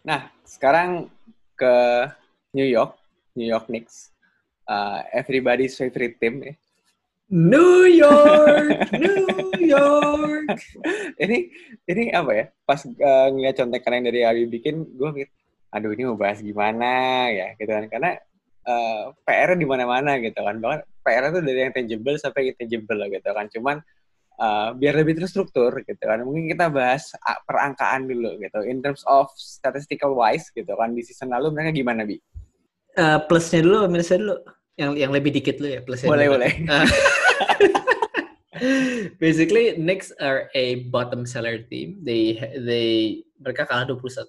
Nah, sekarang ke New York, New York Knicks. Uh, everybody's favorite team ya. New York, New York. ini ini apa ya? Pas uh, ngeliat contekan yang dari Abi bikin, gue mikir, aduh ini mau bahas gimana ya, gitu kan? Karena uh, PR di mana-mana gitu kan. Bahkan PR itu dari yang tangible sampai intangible gitu kan. Cuman uh, biar lebih terstruktur gitu kan. Mungkin kita bahas perangkaan dulu gitu. In terms of statistical wise gitu kan di season lalu mereka gimana bi? Uh, plusnya dulu, minusnya dulu. Yang yang lebih dikit lu ya plusnya. Boleh dulu. boleh. Basically, Knicks are a bottom seller team. They they mereka kalah 21,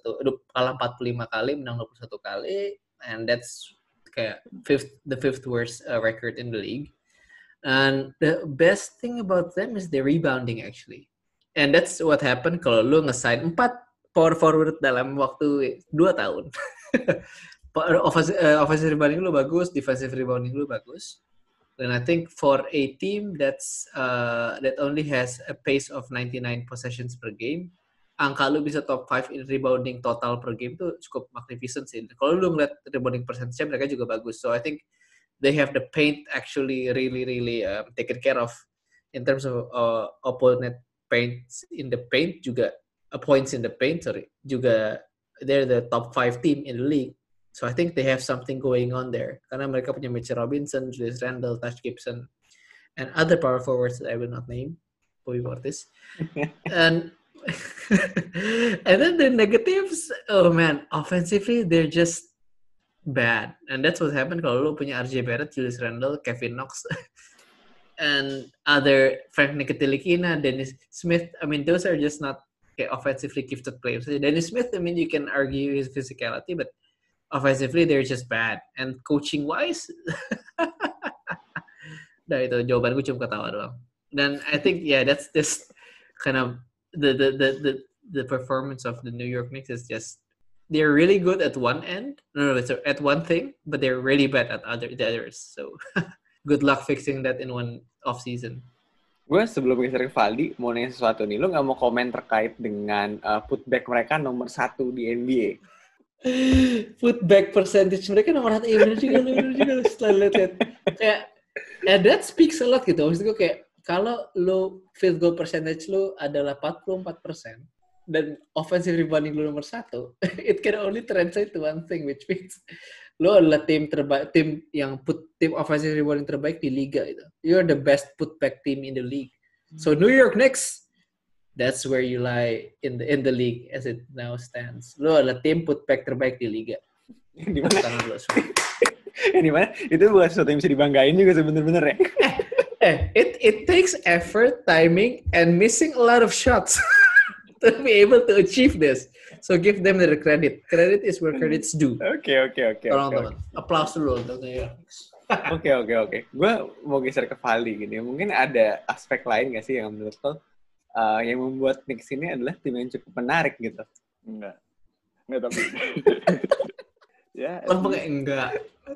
kalah 45 kali, menang 21 kali, and that's kayak fifth the fifth worst uh, record in the league. And the best thing about them is the rebounding actually. And that's what happened kalau lu ngesign 4 power forward dalam waktu 2 tahun. offensive, uh, offensive rebounding lu bagus, defensive rebounding lu bagus. And I think for a team that's uh, that only has a pace of 99 possessions per game, angka lu bisa top 5 in rebounding total per game tuh cukup magnificent sih. Kalau lu ngeliat rebounding percentage mereka juga bagus. So I think they have the paint actually really really um, taken care of in terms of uh, opponent paints in the paint juga uh, points in the paint sorry juga they're the top 5 team in the league So I think they have something going on there. Karena mereka punya Mitchell Robinson, Julius Randle, Touch Gibson, and other power forwards that I will not name. Bobby Portis. and and then the negatives, oh man, offensively they're just bad. And that's what happened kalau lu punya RJ Barrett, Julius Randle, Kevin Knox, and other Frank Ntilikina, Dennis Smith. I mean, those are just not okay, offensively gifted players. Dennis Smith, I mean, you can argue his physicality, but offensively they're just bad and coaching wise nah itu jawaban gue cuma ketawa doang dan I think yeah that's this kind of the the the the, the performance of the New York Knicks is just they're really good at one end no no it's at one thing but they're really bad at other the others so good luck fixing that in one off season gue sebelum geser ke Valdi mau nanya sesuatu nih lo nggak mau komen terkait dengan uh, putback mereka nomor satu di NBA Putback percentage mereka nomor satu. Iya bener juga, bener juga. Setelah lihat kayak, ya that speaks a lot gitu. Maksud gue kayak, kalau lo field goal percentage lo adalah 44 persen, dan offensive rebounding lo nomor satu, it can only translate to one thing, which means lo adalah tim terbaik, tim yang put tim offensive rebounding terbaik di liga itu. You're the best putback team in the league. So New York Knicks that's where you lie in the in the league as it now stands. Lo adalah tim putback terbaik di liga. Di mana? lo Di mana? Itu bukan sesuatu yang bisa dibanggain juga sebenar-benar ya. eh, it it takes effort, timing, and missing a lot of shots to be able to achieve this. So give them the credit. Credit is where credits due. Oke oke oke. Tolong teman. Applause dulu untuk. Oke oke oke. Gue mau geser ke Valdi gini. Mungkin ada aspek lain gak sih yang menurut lo uh, yang membuat Knicks ini adalah tim yang cukup menarik gitu. Enggak. Enggak tapi. ya. Oh, enggak.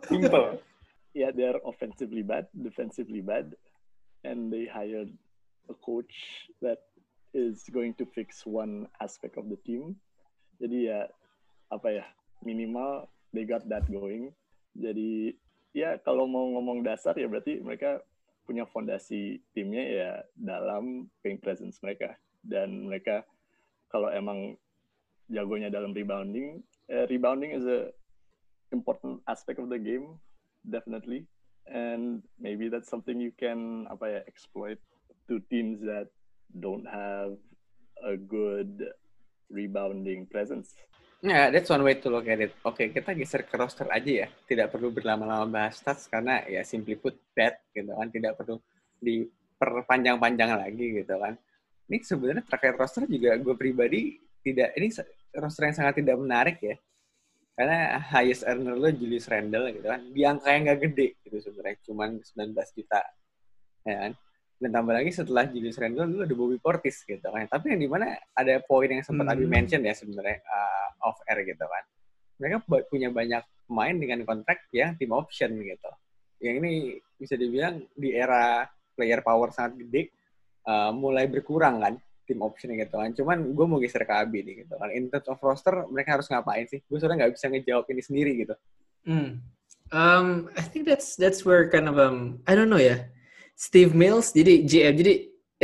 Simple. yeah, they are offensively bad, defensively bad, and they hired a coach that is going to fix one aspect of the team. Jadi ya apa ya minimal they got that going. Jadi ya kalau mau ngomong dasar ya berarti mereka punya fondasi timnya ya dalam paint presence mereka dan mereka kalau emang jagonya dalam rebounding uh, rebounding is a important aspect of the game definitely and maybe that's something you can apa ya exploit to teams that don't have a good rebounding presence Ya, yeah, that's one way to look at it. Oke, okay, kita geser ke roster aja ya. Tidak perlu berlama-lama bahas stats karena ya simply put bad gitu kan. Tidak perlu diperpanjang-panjang lagi gitu kan. Ini sebenarnya terkait roster juga gue pribadi tidak ini roster yang sangat tidak menarik ya. Karena highest earner lo Julius Randle gitu kan. Di angka yang gak gede gitu sebenarnya. Cuman 19 juta. Ya kan? Dan tambah lagi setelah Julius Randle dulu ada Bobby Portis gitu kan tapi yang di mana ada poin yang sempat hmm. Abi mention ya sebenarnya uh, off air gitu kan mereka punya banyak pemain dengan kontrak yang team option gitu yang ini bisa dibilang di era player power sangat gede uh, mulai berkurang kan tim option gitu kan. Cuman gue mau geser ke Abi nih gitu kan. In terms of roster, mereka harus ngapain sih? Gue sebenarnya nggak bisa ngejawab ini sendiri gitu. Hmm. Um, I think that's that's where kind of um I don't know ya. Steve Mills jadi GM jadi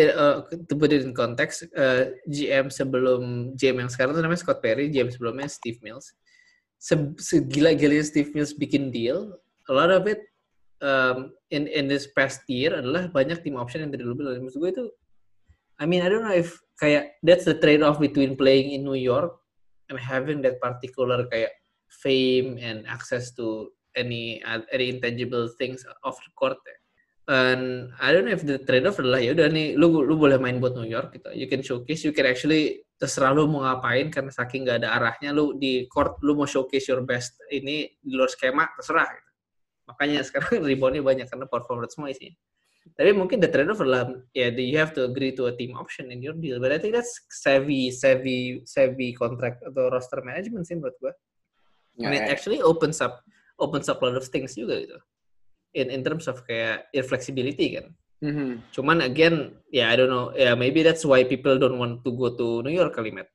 uh, to put it in context uh, GM sebelum GM yang sekarang tuh namanya Scott Perry, GM sebelumnya Steve Mills. Se segila-gilanya Steve Mills bikin deal, a lot of it um, in in this past year adalah banyak team option yang lu bilang. Maksud gue itu I mean I don't know if kayak that's the trade off between playing in New York and having that particular kayak fame and access to any any intangible things off the court ya. And I don't know if the trade off adalah ya udah nih lu lu boleh main buat New York gitu. You can showcase, you can actually terserah lu mau ngapain karena saking gak ada arahnya lu di court lu mau showcase your best ini di luar skema terserah gitu. Makanya sekarang reboundnya banyak karena power forward semua isinya. Tapi mungkin the trade off adalah ya yeah, you have to agree to a team option in your deal. But I think that's savvy savvy savvy contract atau roster management sih menurut gua. Yeah, And it actually opens up opens up a lot of things juga gitu. In in terms of kayak flexibility kan. Mm-hmm. Cuman again, ya yeah, I don't know, ya yeah, maybe that's why people don't want to go to New York kalimat.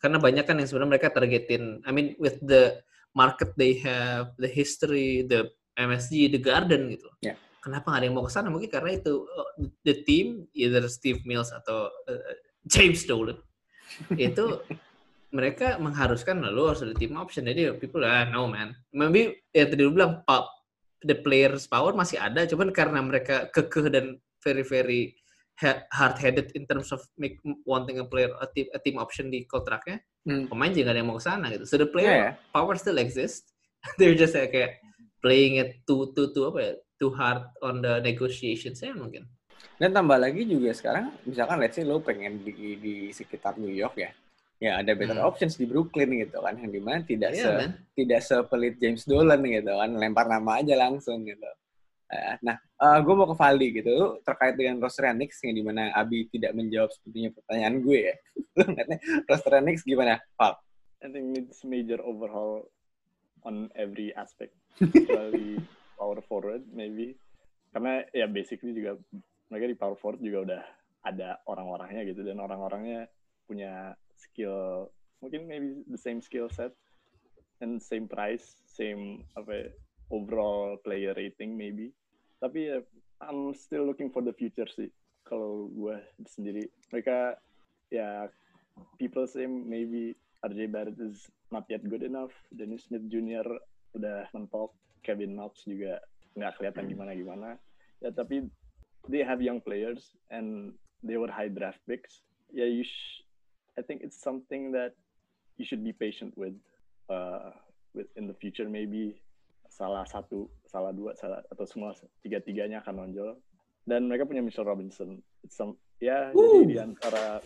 Karena banyak kan yang sebenarnya mereka targetin. I mean with the market they have, the history, the MSG, the Garden gitu. Yeah. Kenapa nggak ada yang mau ke sana? Mungkin karena itu uh, the team, either Steve Mills atau uh, James Dolan itu mereka mengharuskan lo harus ada team option. Jadi people ah no man. Maybe ya tadi lu bilang pop, the players power masih ada, cuman karena mereka kekeh dan very very hard headed in terms of make, wanting a player a team, a team option di kontraknya, hmm. pemain juga ada yang mau ke sana gitu. So the player yeah, yeah. power still exists. They're just like, kayak playing it too too too apa ya, too hard on the negotiations ya mungkin. Dan tambah lagi juga sekarang, misalkan let's say lo pengen di, di sekitar New York ya, ya ada better hmm. options di Brooklyn gitu kan yang di mana tidak yeah, se man. tidak sepelit James Dolan gitu kan lempar nama aja langsung gitu uh, nah uh, eh, gue mau ke Valdi gitu terkait dengan roster Knicks yang di mana Abi tidak menjawab sepertinya pertanyaan gue ya roster Knicks gimana Val? I think it's major overhaul on every aspect kecuali power forward maybe karena ya basically juga mereka di power forward juga udah ada orang-orangnya gitu dan orang-orangnya punya skill mungkin maybe the same skill set and same price same apa overall player rating maybe. Tapi ya I'm still looking for the future sih. Kalau gue sendiri mereka ya people say maybe RJ Barrett is not yet good enough. Dennis Smith Jr. udah mentok. Kevin Knox juga nggak kelihatan gimana gimana ya tapi they have young players and they were high draft picks. Ya you I think it's something that you should be patient with uh, with in the future maybe salah satu, salah dua, salah atau semua tiga tiganya akan nonjol. Dan mereka punya Mitchell Robinson. It's some, ya Woo! jadi di antara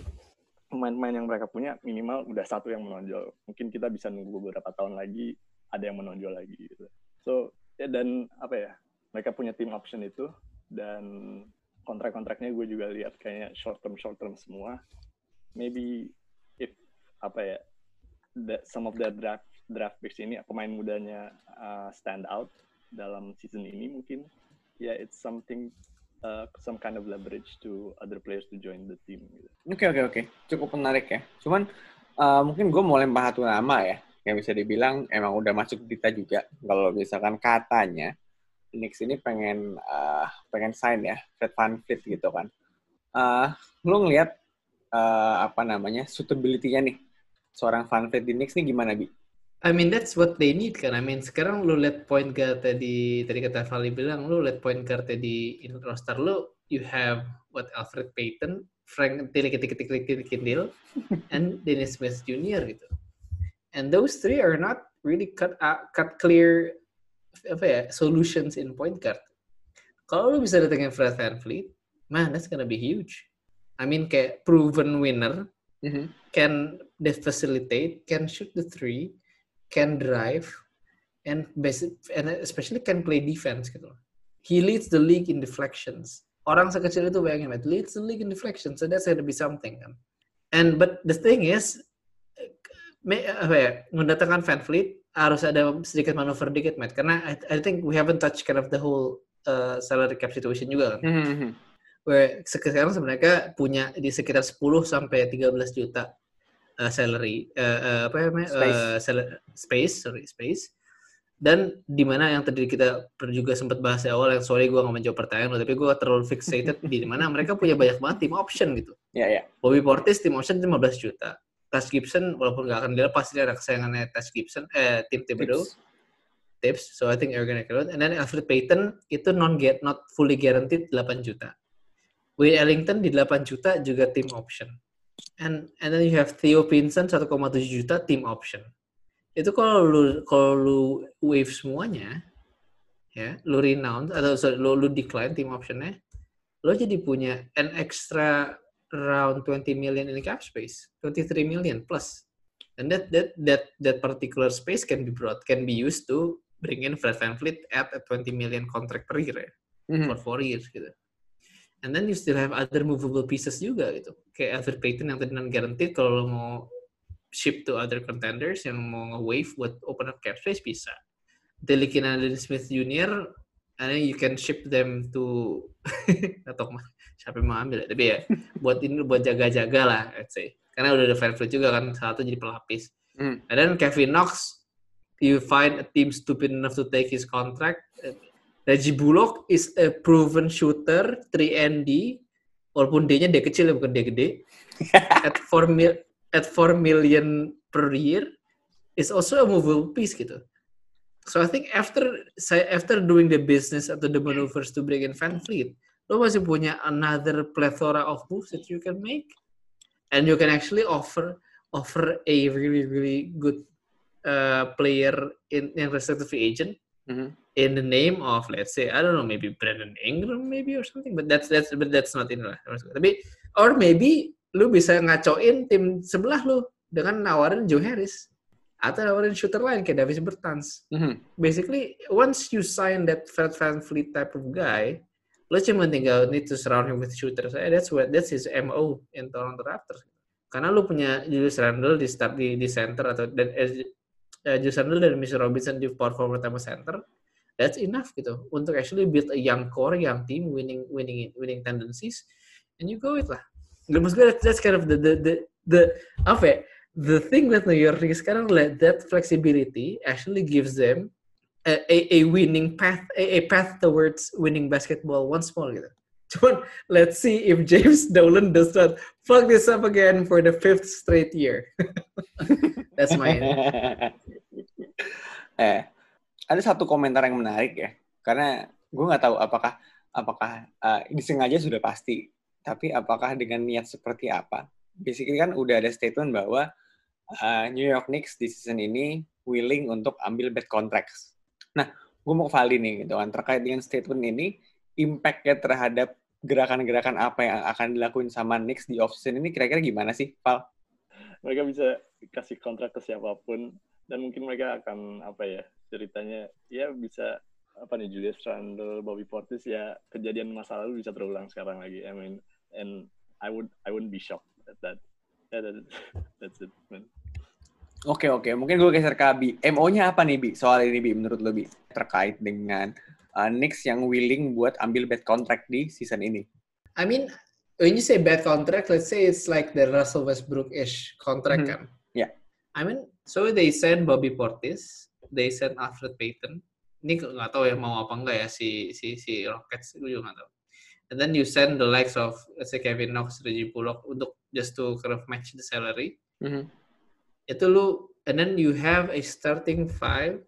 pemain-pemain yang mereka punya minimal udah satu yang menonjol. Mungkin kita bisa nunggu beberapa tahun lagi ada yang menonjol lagi gitu. So ya dan apa ya mereka punya team option itu dan kontrak-kontraknya gue juga lihat kayaknya short term short term semua maybe if apa ya that some of the draft draft picks ini pemain mudanya uh, stand out dalam season ini mungkin ya yeah, it's something uh, some kind of leverage to other players to join the team. Oke gitu. oke okay, oke okay, cukup menarik ya. Cuman uh, mungkin gue mau lempar satu nama ya yang bisa dibilang emang udah masuk kita juga kalau misalkan katanya Knicks ini pengen uh, pengen sign ya Fred Van Fleet gitu kan. Uh, lu ngelihat uh, apa namanya suitability-nya nih seorang Van di Knicks nih gimana bi? I mean that's what they need kan. I mean sekarang lu lihat point guard tadi tadi kata Vali bilang lu lihat point guard tadi in roster lu you have what Alfred Payton, Frank Tilik Tilik Tilik Tilik Kindle, and Dennis Smith Jr. gitu. And those three are not really cut uh, cut clear apa ya solutions in point guard. Kalau lu bisa datengin Fred VanVleet, man that's gonna be huge. I mean kayak proven winner, mm-hmm. can they facilitate, can shoot the three, can drive, and basic, and especially can play defense gitu. He leads the league in deflections. Orang sekecil itu bayangin, man, leads the league in deflections, so that's gonna be something kan. And but the thing is, me, apa ya, mendatangkan Van Fleet harus ada sedikit manuver dikit, Matt. Karena I, I think we haven't touched kind of the whole uh, salary cap situation juga kan. Mm-hmm. Sekarang sebenarnya punya di sekitar 10 sampai 13 juta uh, salary uh, uh, apa namanya Space. Uh, sal- space sorry space dan di mana yang tadi kita juga sempat bahas di awal yang sorry gue nggak menjawab pertanyaan lo tapi gue terlalu fixated di mana mereka punya banyak banget tim option gitu Ya, ya. Bobby Portis tim option 15 juta Taj Gibson walaupun nggak akan dilepas dia anak kesayangannya Taj Gibson eh tim Thibodeau Tips. tips so I think you're gonna get it and then Alfred Payton itu non get not fully guaranteed 8 juta Wayne Ellington di 8 juta juga tim option and and then you have Theo Pinson 1,7 juta tim option itu kalau lu kalau lu wave semuanya ya lu renounce atau sorry, lu, lu decline tim optionnya lo jadi punya an extra around 20 million in cap space 23 million plus and that that that that particular space can be brought can be used to bring in Fred VanVleet at a 20 million contract per year ya, Mhm. for four years gitu. And then you still have other movable pieces juga gitu. Kayak Alfred Payton yang tadi non guaranteed kalau lo mau ship to other contenders yang mau nge-wave buat open up cap space bisa. Delly Kinaden Smith Jr. and then you can ship them to atau siapa yang mau ambil ya. Tapi ya buat ini buat jaga-jaga lah let's say. Karena udah ada VanVleet juga kan satu jadi pelapis. Hmm. And then Kevin Knox, you find a team stupid enough to take his contract. Reggie Bullock is a proven shooter, 3ND, walaupun D-nya D kecil ya bukan D gede. at 4 mil at 4 million per year is also a movable piece gitu. So I think after after doing the business atau the maneuvers to bring in Van Fleet, lo masih punya another plethora of moves that you can make, and you can actually offer offer a really really good uh, player in in restricted free agent Mhm. in the name of let's say I don't know maybe Brandon Ingram maybe or something but that's that's but that's not in lah tapi or maybe lu bisa ngacoin tim sebelah lu dengan nawarin Joe Harris atau nawarin shooter lain kayak Davis Bertans Mhm. basically once you sign that Fred Van Fleet type of guy lo cuma tinggal need to surround him with shooters Eh, that's what that's his MO in Toronto Raptors karena lu punya Julius Randle di start di, di center atau dan eh, eh, Julius dan Mitchell Robinson di power forward sama center that's enough gitu. Untuk actually build a young core young team winning winning winning tendencies and you go it lah. Gak maksud gue that's, kind of the the the, the apa ya? The thing with New York sekarang like that flexibility actually gives them a, a, a winning path a, a path towards winning basketball once more gitu. Cuman let's see if James Dolan does not fuck this up again for the fifth straight year. That's my eh, ada satu komentar yang menarik ya, karena gue nggak tahu apakah apakah uh, disengaja sudah pasti, tapi apakah dengan niat seperti apa? Basically kan udah ada statement bahwa uh, New York Knicks di season ini willing untuk ambil bad contracts. Nah, gue mau valid nih gitu kan terkait dengan statement ini, impact-nya terhadap gerakan-gerakan apa yang akan dilakuin sama Knicks di offseason ini kira-kira gimana sih, Val? mereka bisa kasih kontrak ke siapa pun dan mungkin mereka akan apa ya ceritanya ya bisa apa nih Julius Randle, Bobby Portis ya kejadian masa lalu bisa terulang sekarang lagi. I mean and I would I wouldn't be shocked at that. Yeah, that, that's it, man. Oke oke, mungkin gue geser ke Abi. MO-nya apa nih Bi? Soal ini Bi, menurut lo Bi terkait dengan uh, Knicks yang willing buat ambil bad contract di season ini. I mean, when you say bad contract, let's say it's like the Russell Westbrook-ish contract Mhm. kan. Yeah. I mean, so they send Bobby Portis, they send Alfred Payton. Ini nggak tahu ya mau apa enggak ya si si si Rockets, gue juga nggak tahu. And then you send the likes of let's say Kevin Knox, Reggie Bullock untuk just to kind of match the salary. Mhm. Itu lu, and then you have a starting five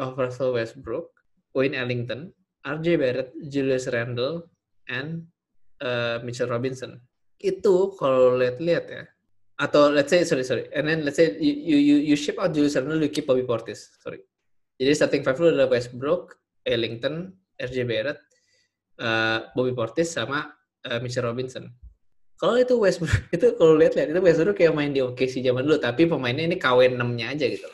of Russell Westbrook, Wayne Ellington, RJ Barrett, Julius Randle, and uh, Mitchell Robinson. Itu kalau lihat-lihat ya, atau let's say sorry sorry, and then let's say you you you, ship out Julius Randle, you keep Bobby Portis, sorry. Jadi starting five lu adalah Westbrook, Ellington, RJ Barrett, uh, Bobby Portis sama uh, Mitchell Robinson. Kalau itu Westbrook itu kalau lihat-lihat itu Westbrook kayak main di OKC zaman dulu, tapi pemainnya ini KW 6-nya aja gitu.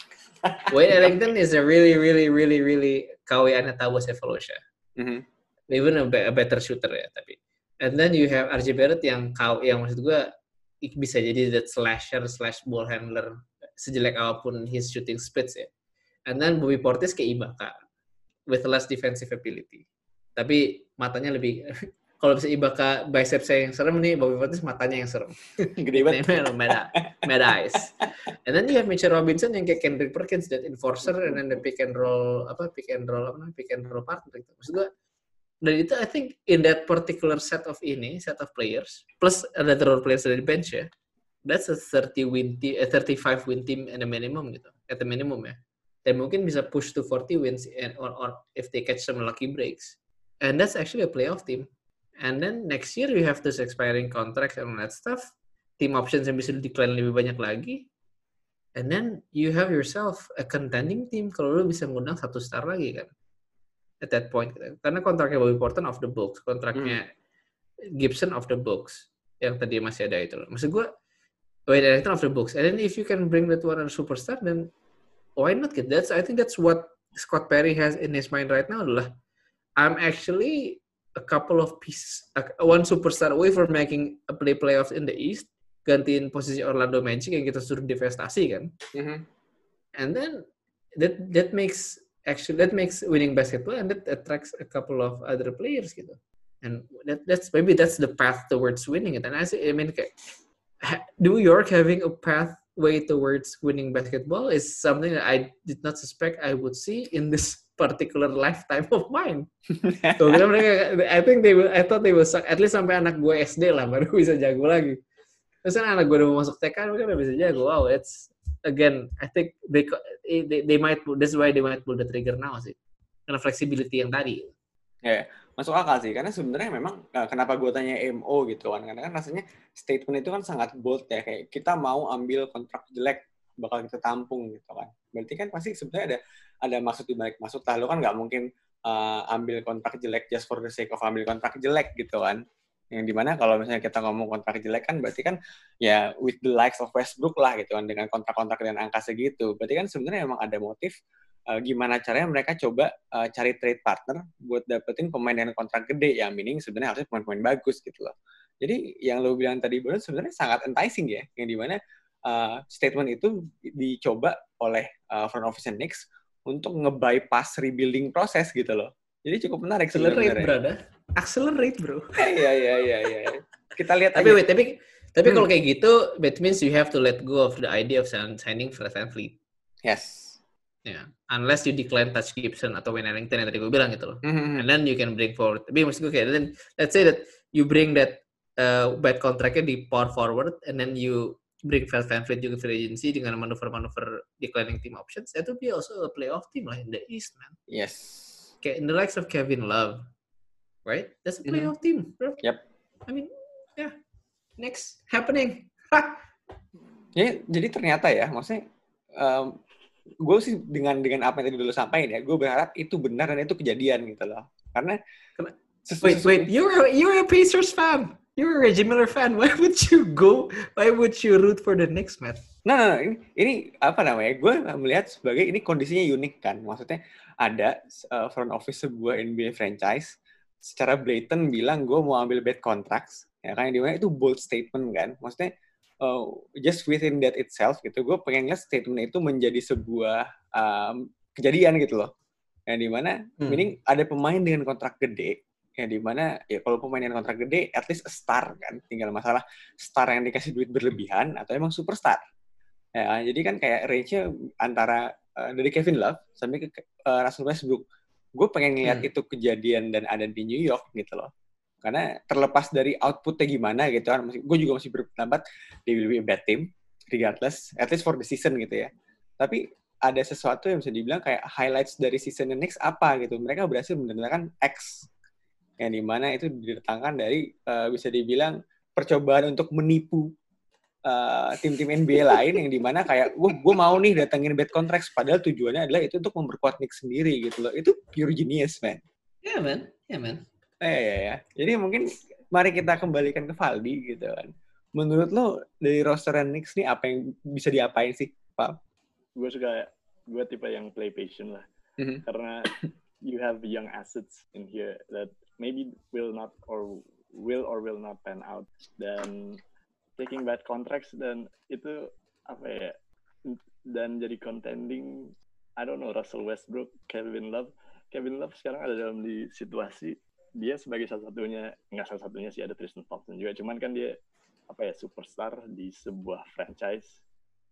Wayne Ellington is a really really really really KW Anatawa Sefolosha Mhm. even a, be- a better shooter ya tapi. And then you have RJ Barrett yang kau yang maksud gua i- bisa jadi that slasher slash ball handler sejelek apa pun his shooting splits ya. And then Bobby Portis kayak Ibaka with less defensive ability. Tapi matanya lebih kalau bisa Ibaka bicep saya yang serem nih, Bobby Portis matanya yang serem. Gede banget. Mad, mad eyes. And then you have Mitchell Robinson yang kayak Kendrick Perkins, that enforcer, and then the pick and roll, apa, pick and roll, apa pick and roll partner gitu. Maksud gue, dan itu I think in that particular set of ini, set of players, plus ada role players dari bench ya, that's a 30 win team, a 35 win team and a minimum gitu, at the minimum ya. Dan mungkin bisa push to 40 wins and or, or if they catch some lucky breaks. And that's actually a playoff team. And then next year you have this expiring contract and that stuff. Team options yang bisa decline lebih banyak lagi. And then you have yourself a contending team kalau lu bisa ngundang satu star lagi kan. At that point. Gitu. Karena kontraknya Bobby Porton off the books. Kontraknya hmm. Gibson off the books. Yang tadi masih ada itu. Maksud gue, Wade Ellington off the books. And then if you can bring that one superstar, then why not get that? I think that's what Scott Perry has in his mind right now adalah I'm actually a couple of pieces, one superstar away from making a play playoffs in the East, gantiin posisi Orlando Magic yang kita suruh divestasi kan. Mm-hmm. And then that that makes actually that makes winning basketball and that attracts a couple of other players gitu. And that that's maybe that's the path towards winning it. And I say, I mean, kayak, New York having a pathway towards winning basketball is something that I did not suspect I would see in this particular lifetime of mine. so, mereka, I think they will, I thought they will suck, at least sampai anak gue SD lah baru bisa jago lagi. Terus kan anak gue udah mau masuk TK mereka udah bisa jago. Wow, it's again, I think they they, they might that's why they might pull the trigger now sih. Karena flexibility yang tadi. Ya, yeah, masuk akal sih. Karena sebenarnya memang uh, kenapa gue tanya MO gitu kan. Karena kan rasanya statement itu kan sangat bold ya. Kayak kita mau ambil kontrak jelek bakal kita tampung gitu kan. Berarti kan pasti sebenarnya ada ada maksud di balik maksud. Lah lo kan nggak mungkin uh, ambil kontrak jelek just for the sake of ambil kontrak jelek gitu kan. Yang di mana kalau misalnya kita ngomong kontrak jelek kan berarti kan ya with the likes of Westbrook lah gitu kan dengan kontrak-kontrak dengan angka segitu. Berarti kan sebenarnya memang ada motif uh, gimana caranya mereka coba uh, cari trade partner buat dapetin pemain dengan kontrak gede ya meaning sebenarnya harusnya pemain-pemain bagus gitu loh. Jadi yang lo bilang tadi baru sebenarnya sangat enticing ya, yang di mana uh, statement itu dicoba oleh uh, front office Knicks untuk nge-bypass rebuilding proses gitu loh. Jadi cukup menarik Accelerate, brother. Accelerate, bro. Iya, iya, iya, iya. Kita lihat tapi, aja. Wait, tapi tapi hmm. kalau kayak gitu, that means you have to let go of the idea of signing Fred VanVleet. Yes. Yeah. Unless you decline Touch Gibson atau Wayne Ellington yang tadi gue bilang gitu loh. Mm-hmm. And then you can bring forward. Tapi maksud gue kayak, then let's say that you bring that uh, bad contractnya di power forward and then you bring Fred VanVleet juga free agency dengan manuver-manuver declining team options, itu be also a playoff team lah in the East, man. Yes. Kayak in the likes of Kevin Love, right? That's a mm-hmm. playoff mm-hmm. team, bro. Yep. I mean, yeah. Next happening. ya, jadi ternyata ya, maksudnya um, gue sih dengan dengan apa yang tadi dulu sampaikan ya, gue berharap itu benar dan itu kejadian gitu loh. Karena wait wait, you're a, you're a Pacers fan, you're a Reggie Miller fan. Why would you go? Why would you root for the Knicks, man? Nah, nah, nah ini, ini apa namanya? Gue melihat sebagai ini kondisinya unik kan. Maksudnya ada uh, front office sebuah NBA franchise secara blatant bilang gue mau ambil bad contracts ya kan di mana itu bold statement kan maksudnya uh, just within that itself gitu gue pengen lihat statement itu menjadi sebuah um, kejadian gitu loh yang di mana hmm. meaning ada pemain dengan kontrak gede yang di mana ya kalau pemain dengan kontrak gede at least a star kan tinggal masalah star yang dikasih duit berlebihan atau emang superstar. Ya jadi kan kayak range-nya antara uh, dari Kevin Love sampai ke uh, Russell Westbrook. Gue pengen ngeliat hmm. itu kejadian dan ada di New York gitu loh. Karena terlepas dari outputnya gimana gitu kan gue juga masih berpendapat they will be a bad team regardless at least for the season gitu ya. Tapi ada sesuatu yang bisa dibilang kayak highlights dari season the next apa gitu. Mereka berhasil mendatangkan X yang di mana itu didatangkan dari uh, bisa dibilang percobaan untuk menipu uh, tim-tim NBA lain yang di mana kayak gue gue mau nih datengin bad contracts padahal tujuannya adalah itu untuk memperkuat Knicks sendiri gitu loh itu pure genius man ya yeah, man ya yeah, man Eh, ya, ya. Jadi mungkin mari kita kembalikan ke Valdi gitu kan. Menurut lo dari roster Knicks nih apa yang bisa diapain sih, Pak? Gue suka gue tipe yang play patient lah. Mm-hmm. Karena you have young assets in here that maybe will not or will or will not pan out. Dan taking bad contracts dan itu apa ya dan jadi contending I don't know Russell Westbrook, Kevin Love. Kevin Love sekarang ada dalam di situasi dia sebagai salah satunya nggak salah satunya sih ada Tristan Thompson juga. Cuman kan dia apa ya superstar di sebuah franchise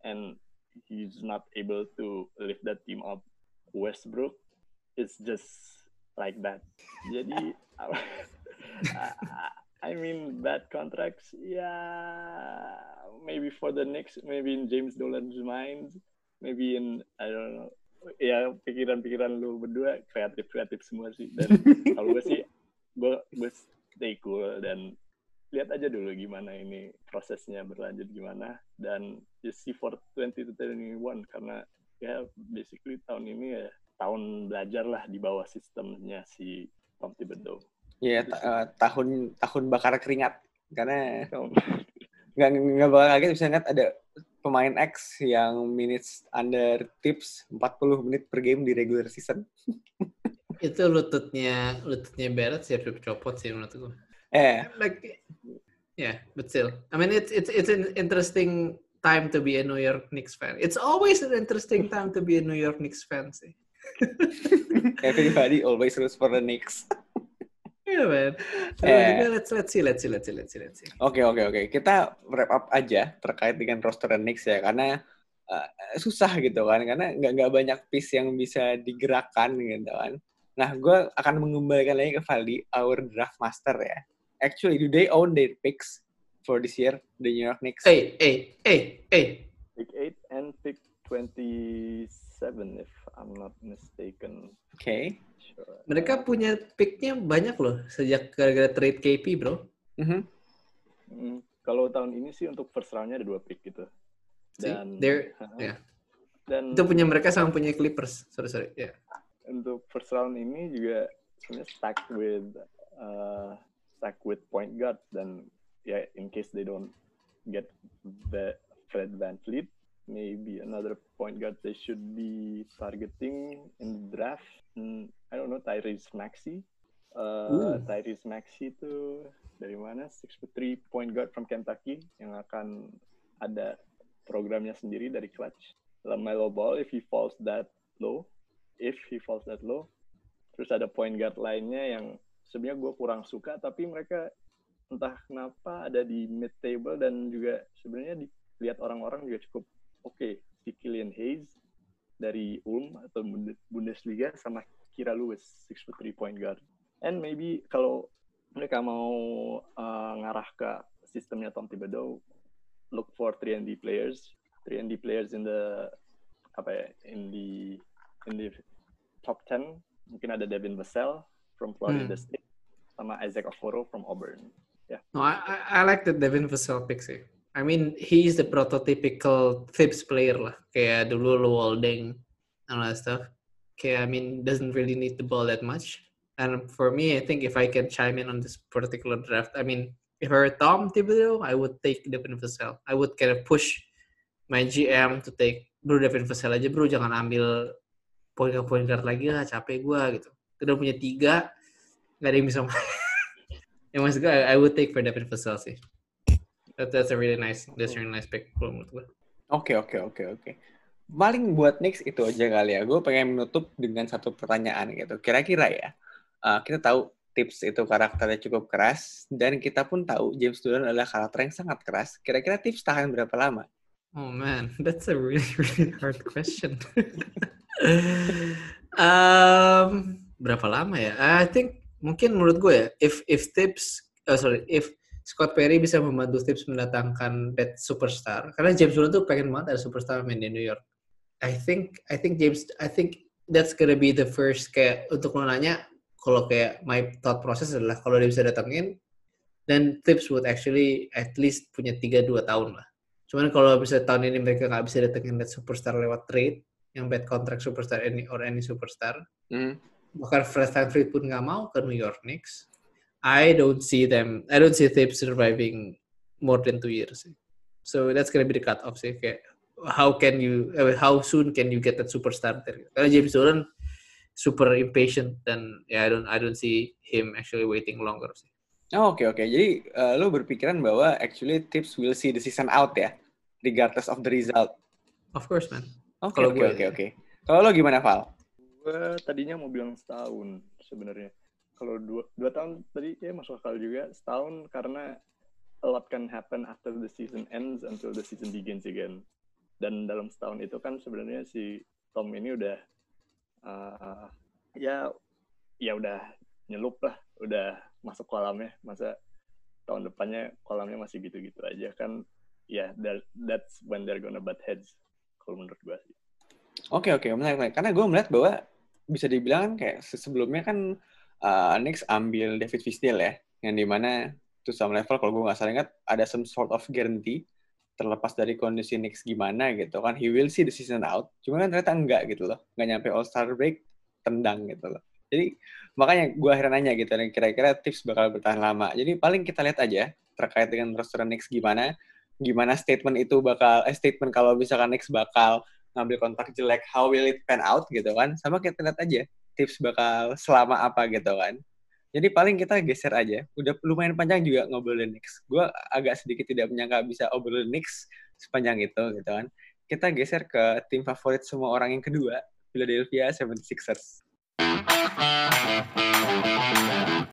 and he's not able to lift that team up. Westbrook it's just like that. Jadi I mean bad contracts yeah maybe for the next maybe in James Dolan's mind maybe in I don't know ya pikiran-pikiran lu berdua kreatif kreatif semua sih. Dan kalau gue sih gue gue stay cool dan lihat aja dulu gimana ini prosesnya berlanjut gimana. Dan just see for 2021 karena ya basically tahun ini ya tahun belajar lah di bawah sistemnya si Tom Thibodeau. Iya, yeah, uh, tahun tahun bakar keringat karena nggak nggak bakal kaget bisa lihat ada pemain X yang minutes under tips 40 menit per game di regular season. itu lututnya lututnya Barrett sih harus copot sih menurut gue. Eh. Like, yeah, but still, I mean it's it's it's an interesting time to be a New York Knicks fan. It's always an interesting time to be a New York Knicks fan sih. Everybody always roots for the Knicks. Yeah, man. eh. let's let's see, let's see, let's see, let's see, let's see. Oke, okay, oke, okay, oke. Okay. Kita wrap up aja terkait dengan roster Knicks ya, karena uh, susah gitu kan, karena nggak nggak banyak piece yang bisa digerakkan gitu kan. Nah, gue akan mengembalikan lagi ke Valdi, our draft master ya. Actually, do they own their picks for this year, the New York Knicks? Hey, hey, hey, hey. Pick 8 and pick 27 if I'm not mistaken. Oke. Okay. Sure. Mereka punya picknya banyak loh sejak gara-gara trade KP, bro. Mm -hmm. mm, kalau tahun ini sih untuk first round-nya ada dua pick gitu. Dan, See, uh, yeah. Dan itu punya mereka sama punya Clippers. Sorry, sorry. Yeah. Untuk first round ini juga sebenarnya stack with uh, stack with point guard dan ya yeah, in case they don't get the Fred Van Fleet, maybe another point guard they should be targeting in the draft. Hmm, I don't know Tyrese Maxey. Uh, Tyrese Maxey itu dari mana? Six three point guard from Kentucky yang akan ada programnya sendiri dari clutch. LaMelo Ball if he falls that low, if he falls that low. Terus ada point guard lainnya yang sebenarnya gue kurang suka tapi mereka entah kenapa ada di mid table dan juga sebenarnya dilihat orang-orang juga cukup oke okay, si Killian Hayes dari Ulm atau Bundesliga sama Kira Lewis six foot three point guard. And maybe kalau mereka mau uh, ngarah ke sistemnya Tom Thibodeau look for 3 and D players. 3 and D players in the apa ya in the in the top 10 mungkin ada Devin Vassell from Florida hmm. State sama Isaac Okoro from Auburn. Yeah no I I like the Devin Vassell pick sih I mean, he's the prototypical Thibs player lah. Kayak dulu Lu Walding and all that stuff. Kayak, I mean, doesn't really need the ball that much. And for me, I think if I can chime in on this particular draft, I mean, if I were Tom Thibodeau, I would take Devin Vassell. I would kind of push my GM to take, bro Devin Vassell aja bro, jangan ambil point guard point guard lagi lah, capek gue gitu. Udah punya tiga, gak ada yang bisa main. yang I would take for Devin Vassell sih. That, that's a really nice, that's a really nice pick kalau menurut gue. Oke, oke, oke, oke. Paling buat Knicks itu aja kali ya. Gue pengen menutup dengan satu pertanyaan gitu. Kira-kira ya, uh, kita tahu tips itu karakternya cukup keras, dan kita pun tahu James Dolan adalah karakter yang sangat keras. Kira-kira tips tahan berapa lama? Oh man, that's a really, really hard question. um, berapa lama ya? I think mungkin menurut gue ya, if if tips, oh sorry, if Scott Perry bisa membantu tips mendatangkan that superstar. Karena James Dolan tuh pengen banget ada superstar main di New York. I think I think James I think that's gonna be the first kayak untuk lo nanya kalau kayak my thought process adalah kalau dia bisa datangin dan tips would actually at least punya 3-2 tahun lah. Cuman kalau bisa tahun ini mereka nggak bisa datengin that superstar lewat trade yang bad contract superstar any or any superstar. Mm. Bahkan Fred VanVleet pun nggak mau ke New York Knicks. I don't see them. I don't see them surviving more than two years. So that's gonna be the cut off sih. Kayak how can you, uh, how soon can you get that superstar there? Karena James Dolan super impatient dan ya yeah, I don't I don't see him actually waiting longer sih. Oh, oke okay, oke. Okay. Jadi uh, lo berpikiran bahwa actually tips will see the season out ya, regardless of the result. Of course man. Oke oke oke oke. Kalau lo gimana Val? Gue tadinya mau bilang setahun sebenarnya kalau dua, dua tahun tadi ya masuk akal juga setahun karena a lot can happen after the season ends until the season begins again. Dan dalam setahun itu kan sebenarnya si Tom ini udah uh, ya ya udah nyelup lah udah masuk kolamnya. Masa tahun depannya kolamnya masih gitu-gitu aja kan. Ya yeah, that, that's when they're gonna butt heads kalau menurut gue sih. Oke okay, oke okay, menarik, menarik. Karena gue melihat bahwa bisa dibilang kayak sebelumnya kan uh, Knicks ambil David Fisdale ya yang di mana to some level kalau gue nggak salah ingat ada some sort of guarantee terlepas dari kondisi Knicks gimana gitu kan. He will see the season out cuma kan ternyata enggak gitu loh nggak nyampe All Star break tendang gitu loh. Jadi makanya gue akhirnya nanya gitu dan kira-kira tips bakal bertahan lama. Jadi paling kita lihat aja terkait dengan roster Knicks gimana gimana statement itu bakal eh statement kalau misalkan Knicks bakal ngambil kontak jelek how will it pan out gitu kan. Sama kita lihat aja tips bakal selama apa gitu kan. Jadi paling kita geser aja. Udah lumayan panjang juga ngobrolin Knicks. Gue agak sedikit tidak menyangka bisa obrolin Knicks sepanjang itu gitu kan. Kita geser ke tim favorit semua orang yang kedua, Philadelphia 76ers.